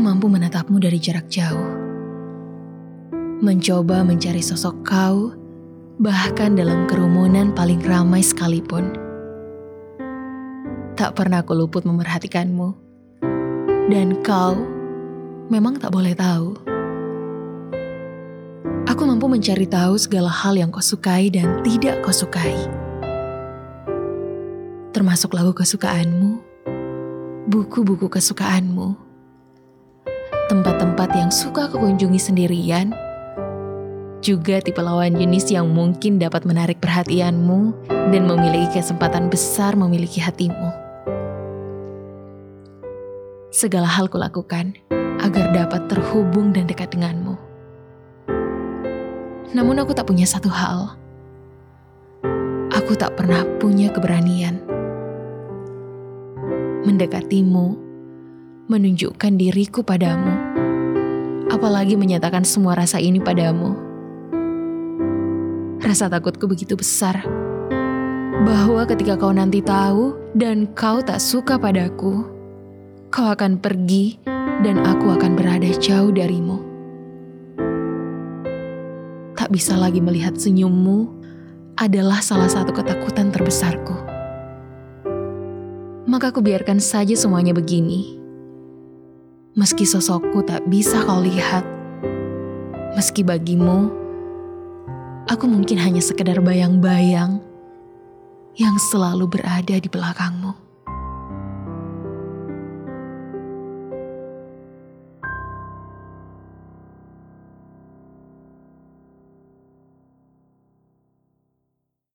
mampu menatapmu dari jarak jauh. Mencoba mencari sosok kau, bahkan dalam kerumunan paling ramai sekalipun. Tak pernah aku luput memerhatikanmu. Dan kau memang tak boleh tahu. Aku mampu mencari tahu segala hal yang kau sukai dan tidak kau sukai. Termasuk lagu kesukaanmu, buku-buku kesukaanmu, tempat-tempat yang suka kau kunjungi sendirian, juga tipe lawan jenis yang mungkin dapat menarik perhatianmu dan memiliki kesempatan besar memiliki hatimu. Segala hal kulakukan agar dapat terhubung dan dekat denganmu. Namun aku tak punya satu hal. Aku tak pernah punya keberanian. Mendekatimu, menunjukkan diriku padamu, apalagi menyatakan semua rasa ini padamu. Rasa takutku begitu besar bahwa ketika kau nanti tahu dan kau tak suka padaku, kau akan pergi dan aku akan berada jauh darimu. Tak bisa lagi melihat senyummu adalah salah satu ketakutan terbesarku. Maka aku biarkan saja semuanya begini Meski sosokku tak bisa kau lihat, meski bagimu, aku mungkin hanya sekedar bayang-bayang yang selalu berada di belakangmu.